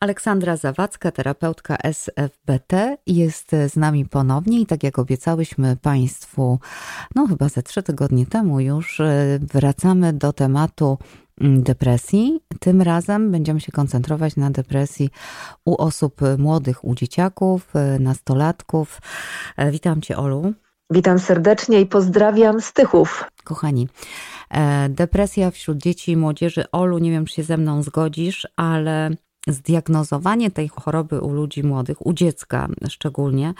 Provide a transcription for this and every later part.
Aleksandra Zawadzka, terapeutka SFBT, jest z nami ponownie i tak jak obiecałyśmy Państwu, no chyba ze trzy tygodnie temu już, e, wracamy do tematu mm, depresji. Tym razem będziemy się koncentrować na depresji u osób młodych, u dzieciaków, e, nastolatków. E, witam Cię, Olu. Witam serdecznie i pozdrawiam z Tychów. Kochani, depresja wśród dzieci i młodzieży. Olu, nie wiem, czy się ze mną zgodzisz, ale zdiagnozowanie tej choroby u ludzi młodych, u dziecka szczególnie,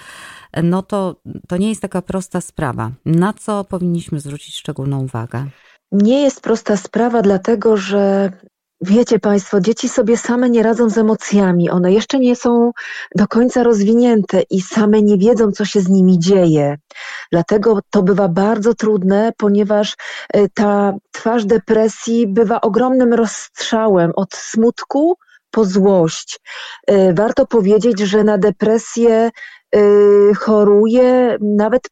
no to, to nie jest taka prosta sprawa. Na co powinniśmy zwrócić szczególną uwagę? Nie jest prosta sprawa, dlatego że Wiecie Państwo, dzieci sobie same nie radzą z emocjami. One jeszcze nie są do końca rozwinięte i same nie wiedzą, co się z nimi dzieje. Dlatego to bywa bardzo trudne, ponieważ e, ta twarz depresji bywa ogromnym rozstrzałem od smutku po złość. Y, warto powiedzieć, że na depresję y, choruje nawet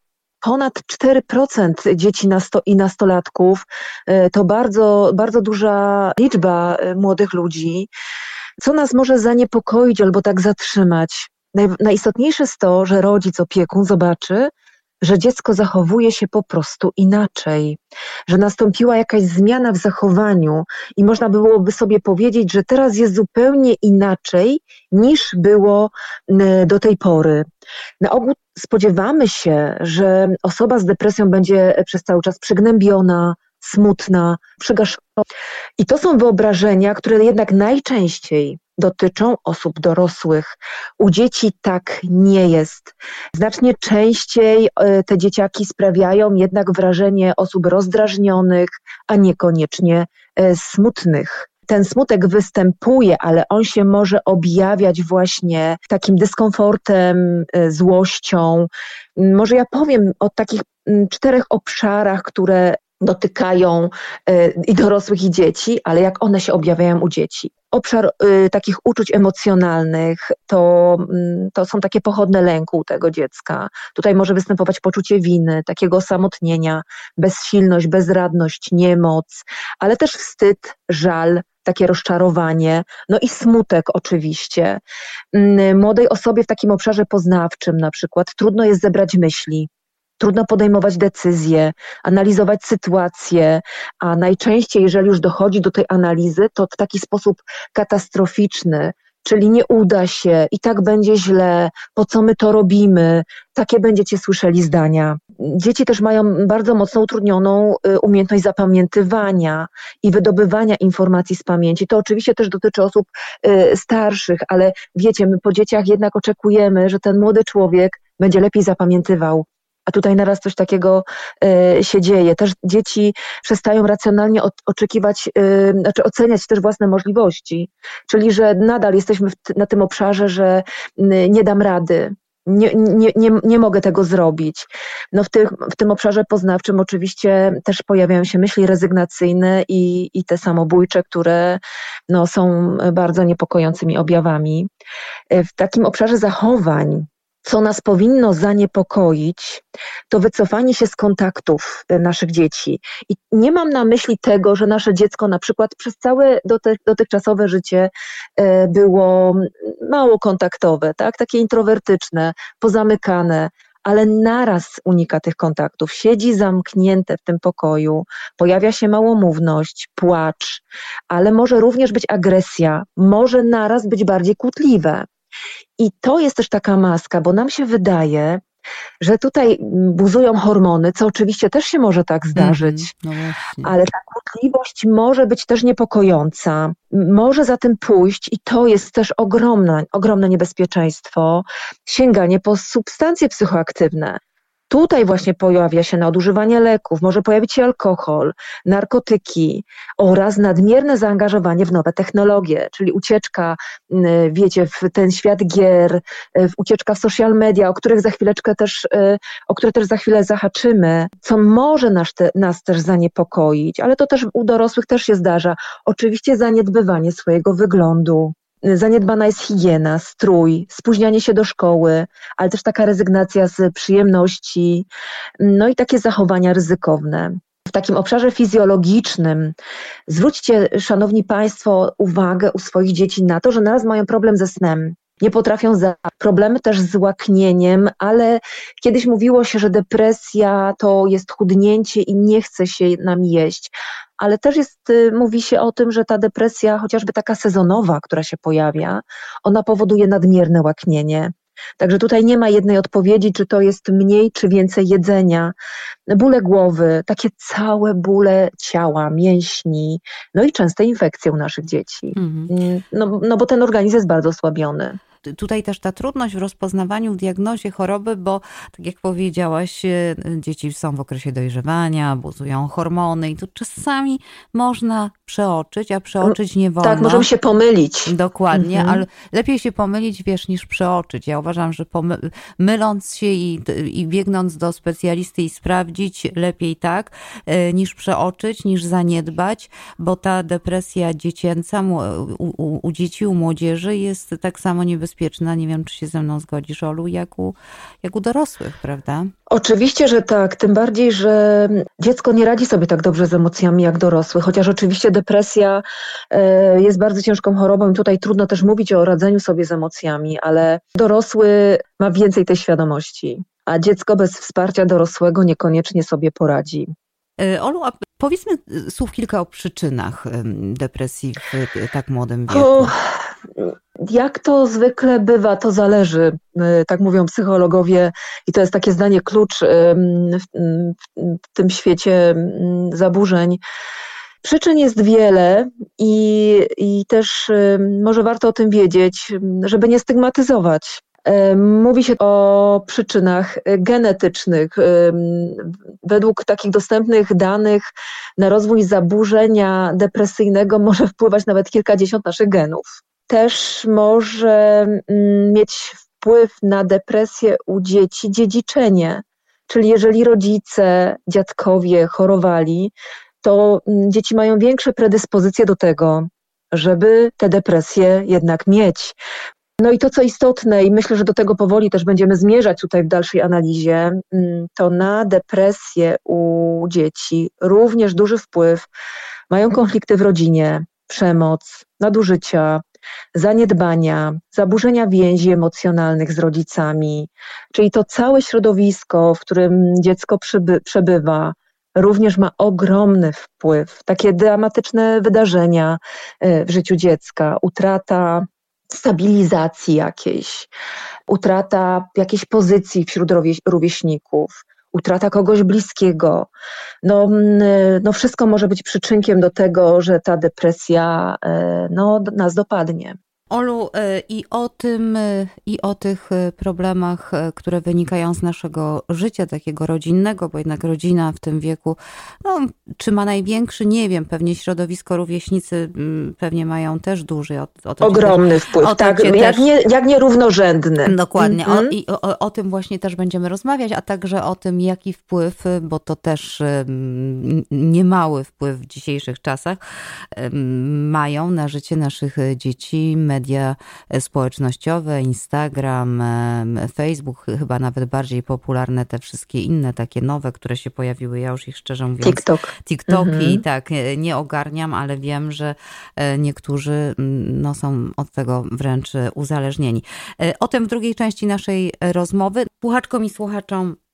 ponad 4% dzieci i nastolatków. Y, to bardzo, bardzo duża liczba młodych ludzi. Co nas może zaniepokoić albo tak zatrzymać? Najistotniejsze jest to, że rodzic, opiekun zobaczy, że dziecko zachowuje się po prostu inaczej, że nastąpiła jakaś zmiana w zachowaniu i można byłoby sobie powiedzieć, że teraz jest zupełnie inaczej niż było do tej pory. Na ogół spodziewamy się, że osoba z depresją będzie przez cały czas przygnębiona, smutna, przygaszona. I to są wyobrażenia, które jednak najczęściej dotyczą osób dorosłych. U dzieci tak nie jest. Znacznie częściej e, te dzieciaki sprawiają jednak wrażenie osób rozdrażnionych, a niekoniecznie e, smutnych ten smutek występuje, ale on się może objawiać właśnie takim dyskomfortem, e, złością. Może ja powiem o takich czterech obszarach, które dotykają i dorosłych, i dzieci, ale jak one się objawiają u dzieci. Obszar y, takich uczuć emocjonalnych to, y, to są takie pochodne lęku tego dziecka. Tutaj może występować poczucie winy, takiego osamotnienia, bezsilność, bezradność, niemoc, ale też wstyd, żal, takie rozczarowanie, no i smutek oczywiście. Y, młodej osobie w takim obszarze poznawczym na przykład trudno jest zebrać myśli, trudno podejmować decyzje, analizować sytuacje, a najczęściej, jeżeli już dochodzi do tej analizy, to w taki sposób katastroficzny, czyli nie uda się i tak będzie źle, po co my to robimy, takie będziecie słyszeli zdania. Dzieci też mają bardzo mocno utrudnioną y, umiejętność zapamiętywania i wydobywania informacji z pamięci. To oczywiście też dotyczy osób y, starszych, ale wiecie, my po dzieciach jednak oczekujemy, że ten młody człowiek będzie lepiej zapamiętywał a tutaj naraz coś takiego y, się dzieje. Też dzieci przestają racjonalnie oczekiwać, y, znaczy oceniać też własne możliwości, czyli że nadal jesteśmy na tym obszarze, że nie dam rady, nie, nie, nie, nie mogę tego zrobić. No w, tych, w tym obszarze poznawczym oczywiście też pojawiają się myśli rezygnacyjne i, i te samobójcze, które no, są bardzo niepokojącymi objawami. W takim obszarze zachowań, co nas powinno zaniepokoić, to wycofanie się z kontaktów e, naszych dzieci. I nie mam na myśli tego, że nasze dziecko na przykład przez całe dotychczasowe życie e, było mało kontaktowe, tak? takie introwertyczne, pozamykane, ale naraz unika tych kontaktów, siedzi zamknięte w tym pokoju, pojawia się małomówność, płacz, ale może również być agresja, może naraz być bardziej kłótliwe. I to jest też taka maska, bo nam się wydaje, że tutaj buzują hormony, co oczywiście też się może tak zdarzyć, mm, no ale ta kłótliwość może być też niepokojąca, może za tym pójść i to jest też ogromne, ogromne niebezpieczeństwo, sięganie po substancje psychoaktywne. Tutaj właśnie pojawia się nadużywanie leków, może pojawić się alkohol, narkotyki oraz nadmierne zaangażowanie w nowe technologie, czyli ucieczka, wiecie, w ten świat gier, w ucieczka w social media, o których za chwileczkę też, y, o które też za chwilę zahaczymy, co może nas, te, nas też zaniepokoić, ale to też u dorosłych też się zdarza. Oczywiście zaniedbywanie swojego wyglądu, Zaniedbana jest higiena, strój, spóźnianie się do szkoły, ale też taka rezygnacja z przyjemności, no i takie zachowania ryzykowne. w takim obszarze fizjologicznym. Zwróćcie, szanowni państwo, uwagę u swoich dzieci na to, że naraz mają problem ze snem nie potrafią za problemy też z łaknieniem, ale kiedyś mówiło się, że depresja to jest chudnięcie i nie chce się nam jeść. Ale też jest, y, mówi się o tym, że ta depresja, chociażby taka sezonowa, która się pojawia, ona powoduje nadmierne łaknienie. Także tutaj nie ma jednej odpowiedzi, czy to jest mniej, czy więcej jedzenia. Bóle głowy, takie całe bóle ciała, mięśni, no i częste infekcje u naszych dzieci. Mhm. No, no bo ten organizm jest bardzo osłabiony tutaj też ta trudność w rozpoznawaniu, w diagnozie choroby, bo tak jak powiedziałaś, e, dzieci są w okresie dojrzewania, buzują hormony i tu czasami można przeoczyć, a przeoczyć nie wolno. Tak, możemy się pomylić. Dokładnie, mhm. ale lepiej się pomylić, wiesz, niż przeoczyć. Ja uważam, że myląc się i, i biegnąc do specjalisty i sprawdzić, lepiej tak, e, niż przeoczyć, niż zaniedbać, bo ta depresja dziecięca u, u, u dzieci, u młodzieży jest tak samo niebezpieczna. Nie wiem, czy się ze mną zgodzisz, Olu, jak u, jak u dorosłych, prawda? Oczywiście, że tak. Tym bardziej, że dziecko nie radzi sobie tak dobrze z emocjami jak dorosły, chociaż oczywiście depresja e, jest bardzo ciężką chorobą i tutaj trudno też mówić o radzeniu sobie z emocjami, ale dorosły ma więcej tej świadomości, a dziecko bez wsparcia dorosłego niekoniecznie sobie poradzi. E, Olu, a powiedzmy słów kilka o przyczynach depresji w tak młodym wieku. O, jak to zwykle bywa, to zależy, e, tak mówią psychologowie, i to jest takie zdanie klucz w, w tym świecie zaburzeń. Przyczyn jest wiele i, i też może warto o tym wiedzieć, żeby nie stygmatyzować. Mówi się o przyczynach genetycznych. Według takich dostępnych danych na rozwój zaburzenia depresyjnego może wpływać nawet kilkadziesiąt naszych genów. Też może mieć wpływ na depresję u dzieci dziedziczenie. Czyli jeżeli rodzice, dziadkowie chorowali, to mm, dzieci mają większe predyspozycje do tego, żeby te depresje jednak mieć. No i to, co istotne, i myślę, że do tego powoli też będziemy zmierzać tutaj w dalszej analizie, mm, to na depresję u dzieci również duży wpływ mają konflikty w rodzinie, przemoc, nadużycia, zaniedbania, zaburzenia więzi emocjonalnych z rodzicami, czyli to całe środowisko, w którym dziecko przebywa, również ma ogromny wpływ. Takie dramatyczne wydarzenia e, w życiu dziecka, utrata stabilizacji jakiejś, utrata jakiejś pozycji wśród rówieśników, utrata kogoś bliskiego. No, no wszystko może być przyczynkiem do tego, że ta depresja e, no, nas dopadnie. Olu, e, i o tym, e, i o tych e, problemach, które wynikają z naszego życia takiego rodzinnego, bo jednak rodzina w tym wieku, no, czy ma największy, nie wiem, pewnie środowisko rówieśnicy mm, pewnie mają też duży. O, o Ogromny też, wpływ, tak, jak, też, nie, jak nierównorzędny. Dokładnie, mm -hmm. o, i o, o, tym właśnie też będziemy rozmawiać, a także o tym, jaki wpływ, bo to też niemały wpływ w dzisiejszych czasach, mają na życie naszych dzieci, media społecznościowe, Instagram, Facebook, chyba nawet bardziej popularne te wszystkie inne takie nowe, które się pojawiły. Ja już ich szczerze mówiąc. TikTok. TikToki, mhm. tak, nie ogarniam, ale wiem, że e, niektórzy no, są od tego wręcz uzależnieni. E, o tym w drugiej części naszej rozmowy. Słuchaczkom i słuchaczom E,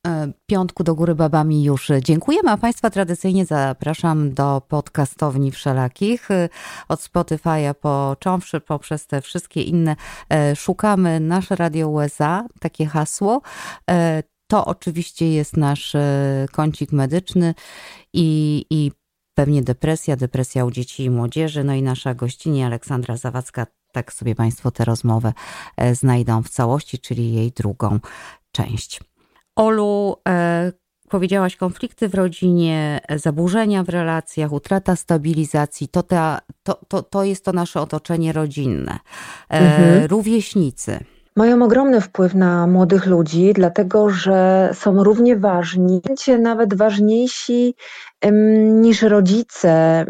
piątku do góry babami już dziękujemy, a Państwa tradycyjnie zapraszam do podcastowni wszelakich. E, od Spotify'a począwszy poprzez te wszystkie inne e, szukamy nasze Radio USA, takie hasło. To oczywiście jest nasz kącik medyczny i, i pewnie depresja, depresja u dzieci i młodzieży. No i nasza gościni Aleksandra Zawadzka, tak sobie Państwo tę rozmowę znajdą w całości, czyli jej drugą część. Olu, e, powiedziałaś konflikty w rodzinie, zaburzenia w relacjach, utrata stabilizacji, to, ta, to, to, to jest to nasze otoczenie rodzinne. E, mhm. Rówieśnicy. mają ogromny wpływ na młodych ludzi, dlatego że są równie ważni, nawet ważniejsi niż rodzice.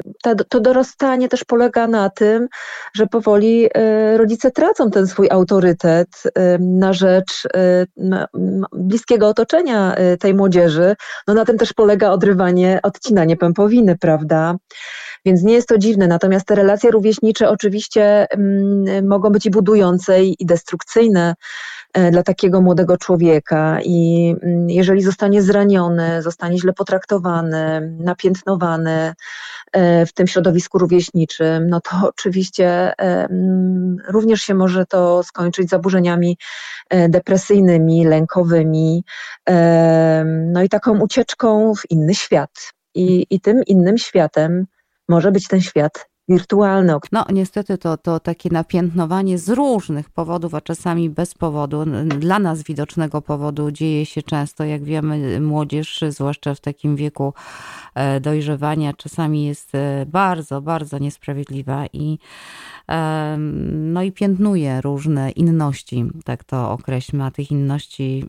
To dorastanie też polega na tym, że powoli e, rodzice tracą ten swój autorytet na rzecz e, bliskiego otoczenia e, tej młodzieży. No na tym też polega odrywanie, odcinanie pępowiny, prawda? Więc nie jest to dziwne. Natomiast te relacje rówieśnicze oczywiście mogą być i budujące, i destrukcyjne dla takiego młodego człowieka i mm, jeżeli zostanie zraniony, zostanie źle potraktowany, napiętnowany e, w tym środowisku rówieśniczym, no to oczywiście e, mm, również się może to skończyć zaburzeniami depresyjnymi, lękowymi, no i taką ucieczką w inny świat. I, i tym innym światem może być ten świat wirtualne. No niestety to, to takie napiętnowanie z różnych powodów, a czasami bez powodu, dla nas widocznego powodu dzieje się często. Jak wiemy, młodzież, zwłaszcza w takim wieku e, dojrzewania, czasami jest e, bardzo, bardzo niesprawiedliwa i no i piętnuje różne inności, tak to określmy, a tych inności,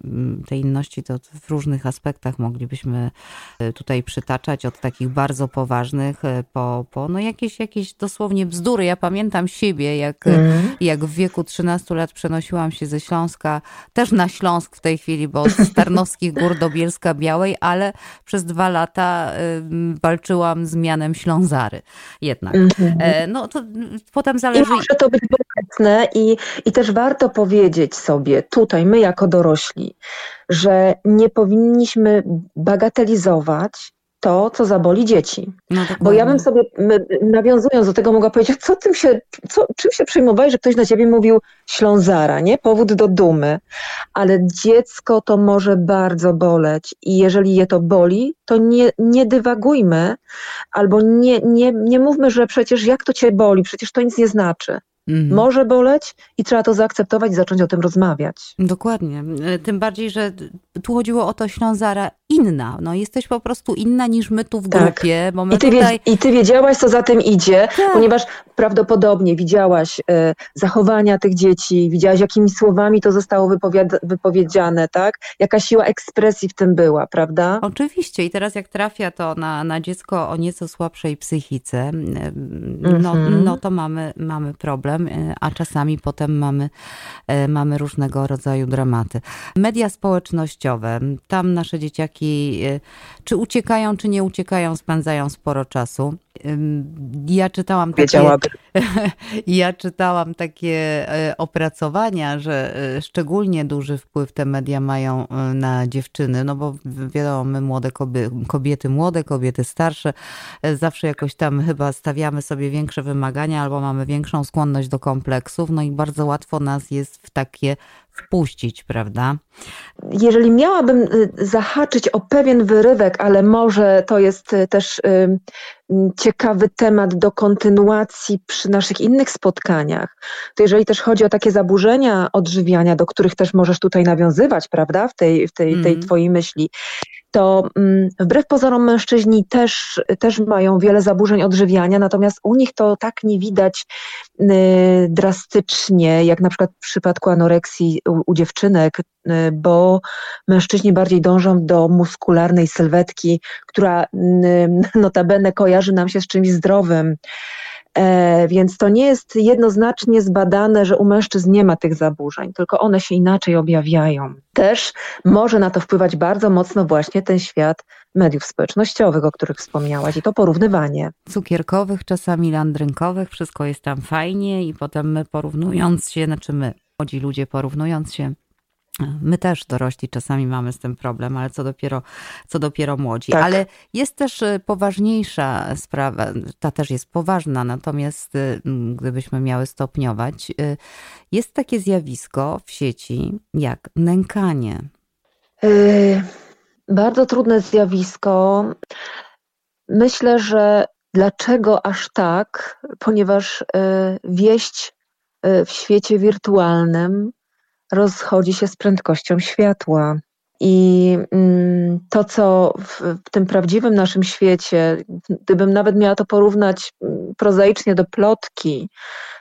te inności to w różnych aspektach moglibyśmy e, tutaj przytaczać, od takich bardzo poważnych po, po no jakieś, jakieś jakieś dosłownie bzdury. Ja pamiętam siebie, jak, mm. jak w wieku 13 lat przenosiłam się ze Śląska, też na Śląsk w tej chwili, bo z Tarnowskich Gór do Bielska Białej, ale przez dwa lata walczyłam z mianem Ślązary jednak. Mm -hmm. No to potem zależy... I może to być bolesne i, i też warto powiedzieć sobie tutaj, my jako dorośli, że nie powinniśmy bagatelizować to, co zaboli dzieci. No, Bo ja bym sobie, nawiązując do tego, mogła powiedzieć, co tym się, co, czym się przejmowałeś, że ktoś na ciebie mówił ślązara, nie? Powód do dumy. Ale dziecko to może bardzo boleć i jeżeli je to boli, to nie, nie dywagujmy albo nie, nie, nie mówmy, że przecież jak to cię boli, przecież to nic nie znaczy. Mhm. Może boleć i trzeba to zaakceptować i zacząć o tym rozmawiać. Dokładnie. E, tym bardziej, że tu chodziło o to Ślązara inna. No, jesteś po prostu inna niż my tu w tak. grupie. Bo I, ty tutaj... I ty wiedziałaś, co za tym idzie, tak. ponieważ prawdopodobnie widziałaś e, zachowania tych dzieci, widziałaś, jakimi słowami to zostało wypowiedziane, tak? Jaka siła ekspresji w tym była, prawda? Oczywiście. I teraz jak trafia to na, na dziecko o nieco słabszej psychice, no, mhm. no to mamy, mamy problem e, a czasami potem mamy, e, mamy różnego rodzaju dramaty. Media społecznościowe, tam nasze dzieciaki e, czy uciekają, czy nie uciekają, spędzają sporo czasu. Ja czytałam takie, ja czytałam takie opracowania, że szczególnie duży wpływ te media mają na dziewczyny, no bo wiadomo, my młode kobiety, młode kobiety starsze, zawsze jakoś tam chyba stawiamy sobie większe wymagania albo mamy większą skłonność do kompleksów, no i bardzo łatwo nas jest w takie wpuścić, prawda? Jeżeli miałabym y, zahaczyć o pewien wyrywek, ale może to jest y, też ciekawy temat do kontynuacji przy naszych innych spotkaniach, to jeżeli też chodzi o takie zaburzenia odżywiania, do których też możesz tutaj nawiązywać, prawda, w tej, w tej, mm. tej twojej myśli, to mm, wbrew pozorom mężczyźni też, też mają wiele zaburzeń odżywiania, natomiast u nich to tak nie widać y, drastycznie, jak na przykład w przypadku anoreksji u, u dziewczynek, bo mężczyźni bardziej dążą do muskularnej sylwetki, która y, notabene kojarzy nam się z czymś zdrowym. E, więc to nie jest jednoznacznie zbadane, że u mężczyzn nie ma tych zaburzeń, tylko one się inaczej objawiają. Też może na to wpływać bardzo mocno właśnie ten świat mediów społecznościowych, o których wspomniałaś, i to porównywanie. Cukierkowych, czasami landrynkowych, wszystko jest tam fajnie, i potem my porównując się, znaczy my, młodzi ludzie porównując się My też dorośli czasami mamy z tym problem, ale co dopiero, co dopiero młodzi. Tak. Ale jest też y, poważniejsza sprawa, ta też jest poważna, natomiast y, gdybyśmy miały stopniować, y, jest takie zjawisko w sieci jak nękanie. Yy, bardzo trudne zjawisko. Myślę, że dlaczego aż tak? Ponieważ wieść w świecie wirtualnym rozchodzi się z prędkością światła. I mm, to, co w, tym prawdziwym naszym świecie, gdybym nawet miała to porównać mm, prozaicznie do plotki,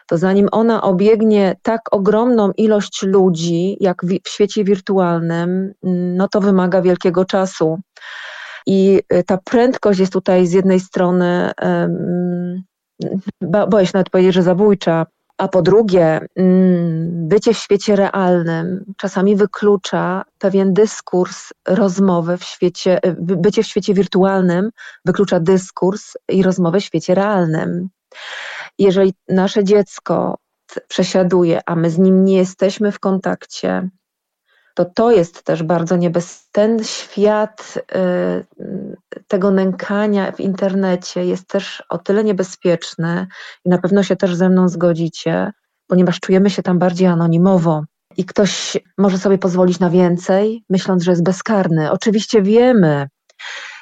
to zanim ona obiegnie tak ogromną ilość ludzi, jak w, świecie wirtualnym, mm, no to wymaga wielkiego czasu. I y, ta prędkość jest tutaj z jednej strony, boję się nawet powiedzieć, że zabójcza, a po drugie, mm, bycie w świecie realnym czasami wyklucza pewien dyskurs rozmowy w świecie, bycie w świecie wirtualnym wyklucza dyskurs i rozmowę w świecie realnym. Jeżeli nasze dziecko przesiaduje, a my z nim nie jesteśmy w kontakcie, to to jest też bardzo niebezpieczne. Ten świat y, tego nękania w internecie jest też o tyle niebezpieczny i na pewno się też ze mną zgodzicie, ponieważ czujemy się tam bardziej anonimowo. I ktoś może sobie pozwolić na więcej, myśląc, że jest bezkarny. Oczywiście wiemy,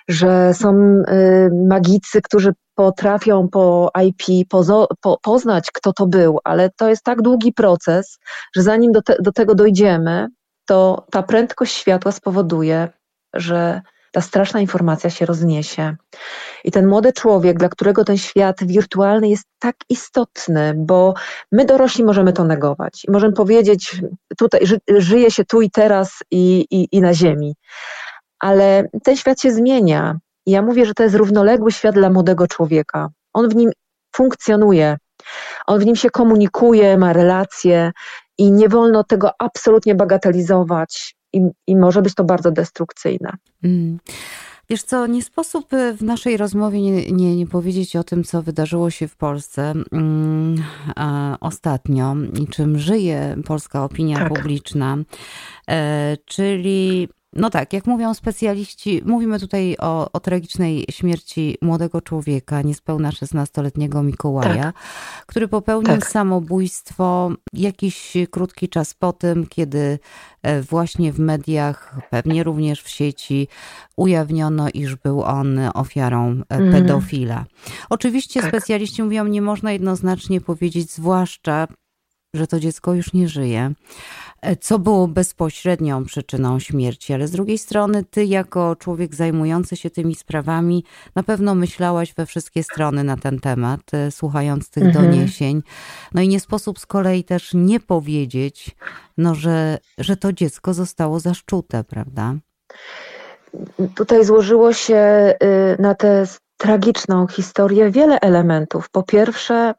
że są y, magicy, którzy potrafią po IP pozo, po, poznać, kto to był, ale to jest tak długi proces, że zanim do, te, do tego dojdziemy, to ta prędkość światła spowoduje, że ta straszna informacja się rozniesie. I ten młody człowiek, dla którego ten świat wirtualny jest tak istotny, bo my dorośli możemy to negować i możemy powiedzieć, tutaj ży, żyje się tu i teraz i, i, i na Ziemi. Ale ten świat się zmienia. I ja mówię, że to jest równoległy świat dla młodego człowieka. On w nim funkcjonuje, on w nim się komunikuje, ma relacje i nie wolno tego absolutnie bagatelizować i, i może być to bardzo destrukcyjne. Mm. Wiesz co, nie sposób y, w naszej rozmowie nie, nie, nie, powiedzieć o tym, co wydarzyło się w Polsce mm, ostatnio i czym żyje polska opinia tak. publiczna, e, czyli no tak, jak mówią specjaliści, mówimy tutaj o, o tragicznej śmierci młodego człowieka, niespełna 16-letniego Mikołaja, tak. który popełnił tak. samobójstwo jakiś krótki czas po tym, kiedy e, właśnie w mediach, pewnie również w sieci, ujawniono, iż był on ofiarą mm. pedofila. Oczywiście tak. specjaliści mówią, nie można jednoznacznie powiedzieć, zwłaszcza, że to dziecko już nie żyje co było bezpośrednią przyczyną śmierci, ale z drugiej strony ty jako człowiek zajmujący się tymi sprawami na pewno myślałaś we wszystkie strony na ten temat, e, słuchając tych mhm. doniesień. No i nie sposób z kolei też nie powiedzieć, no, że, że to dziecko zostało zaszczute, prawda? Tutaj złożyło się y, na tę tragiczną historię wiele elementów. Po pierwsze,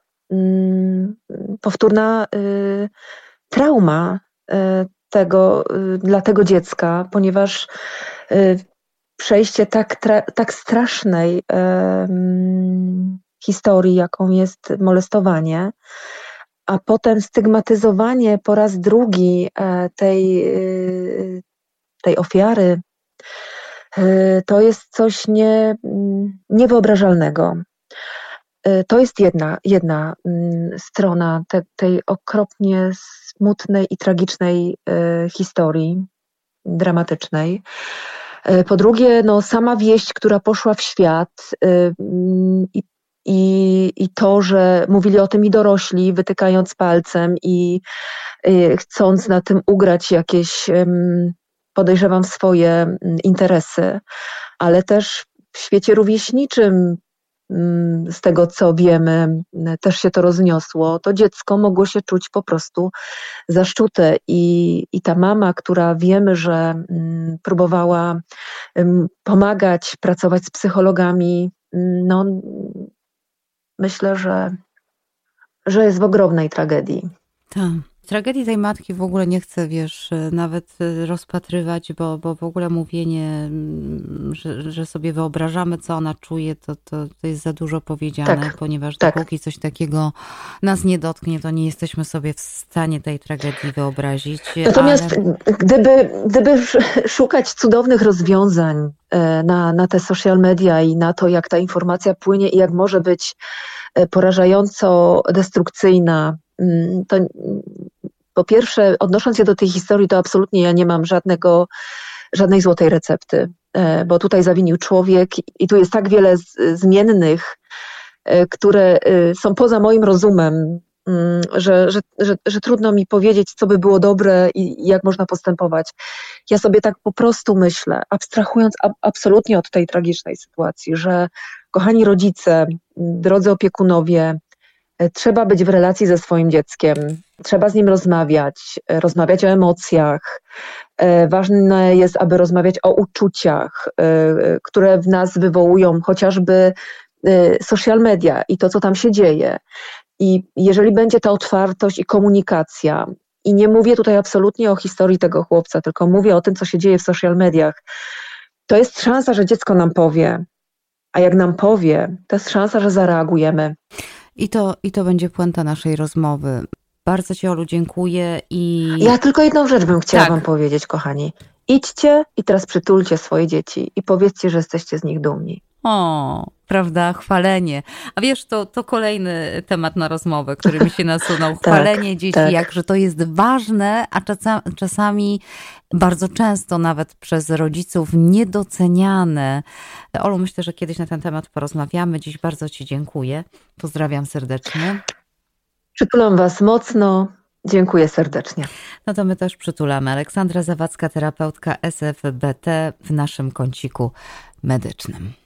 powtórna y, trauma E, tego, e, dla tego dziecka, ponieważ e, przejście tak, tak strasznej historii, jaką jest molestowanie, a potem stygmatyzowanie po raz drugi tej, tej ofiary, to jest coś nie, niewyobrażalnego. To jest jedna, jedna mm, strona te, tej okropnie smutnej i tragicznej e, historii, dramatycznej. E, po drugie, no, sama wieść, która poszła w świat mm, i, i, i to, że mówili o tym i dorośli, wytykając palcem i chcąc na tym ugrać jakieś, podejrzewam, swoje mm, interesy, ale też w świecie rówieśniczym z tego co wiemy, też się to rozniosło, to dziecko mogło się czuć po prostu zaszczute i, i ta mama, która wiemy, że mm, próbowała pomagać, pracować z psychologami, mm, no myślę, że, że jest w ogromnej tragedii. Tak. Tragedii tej matki w ogóle nie chcę, wiesz, nawet rozpatrywać, bo, bo w ogóle mówienie, mm, że, że sobie wyobrażamy, co ona czuje, to, to, to jest za dużo powiedziane, tak, ponieważ tak. dopóki coś takiego nas nie dotknie, to nie jesteśmy sobie w stanie tej tragedii wyobrazić. Natomiast ale... gdyby, gdyby szukać cudownych rozwiązań e, na, na te social media i na to, jak ta informacja płynie i jak może być e, porażająco destrukcyjna, mm, to po pierwsze, odnosząc się do tej historii, to absolutnie ja nie mam żadnego, żadnej złotej recepty, e, bo tutaj zawinił człowiek i tu jest tak wiele zmiennych, e, które e, są poza moim rozumem, mm, że, że, że, że, trudno mi powiedzieć, co by było dobre i jak można postępować. Ja sobie tak po prostu myślę, abstrahując absolutnie od tej tragicznej sytuacji, że kochani rodzice, drodzy opiekunowie, trzeba być w relacji ze swoim dzieckiem, trzeba z nim rozmawiać, e, rozmawiać o emocjach. E, ważne jest, aby rozmawiać o uczuciach, które w nas wywołują chociażby social media i to, co tam się dzieje. I jeżeli będzie ta otwartość i komunikacja, i nie mówię tutaj absolutnie o historii tego chłopca, tylko mówię o tym, co się dzieje w social mediach, to jest szansa, że dziecko nam powie. A jak nam powie, to jest szansa, że zareagujemy. I to, I to będzie puenta naszej rozmowy. Bardzo Ci, Olu, dziękuję i... Ja tylko jedną rzecz bym chciała tak. Wam powiedzieć, kochani. Idźcie i teraz przytulcie swoje dzieci i powiedzcie, że jesteście z nich dumni. O, prawda, chwalenie. A wiesz, to, to kolejny temat na rozmowę, który mi się nasunął. Tak, chwalenie tak, dzieci, tak. jakże to jest ważne, a czasami bardzo często nawet przez rodziców niedoceniane. Olu, myślę, że kiedyś na ten temat porozmawiamy. Dziś bardzo Ci dziękuję. Pozdrawiam serdecznie. Przytulam Was mocno. Dziękuję serdecznie. No to my też przytulamy. Aleksandra Zawadzka, terapeutka SFBT w naszym kąciku medycznym.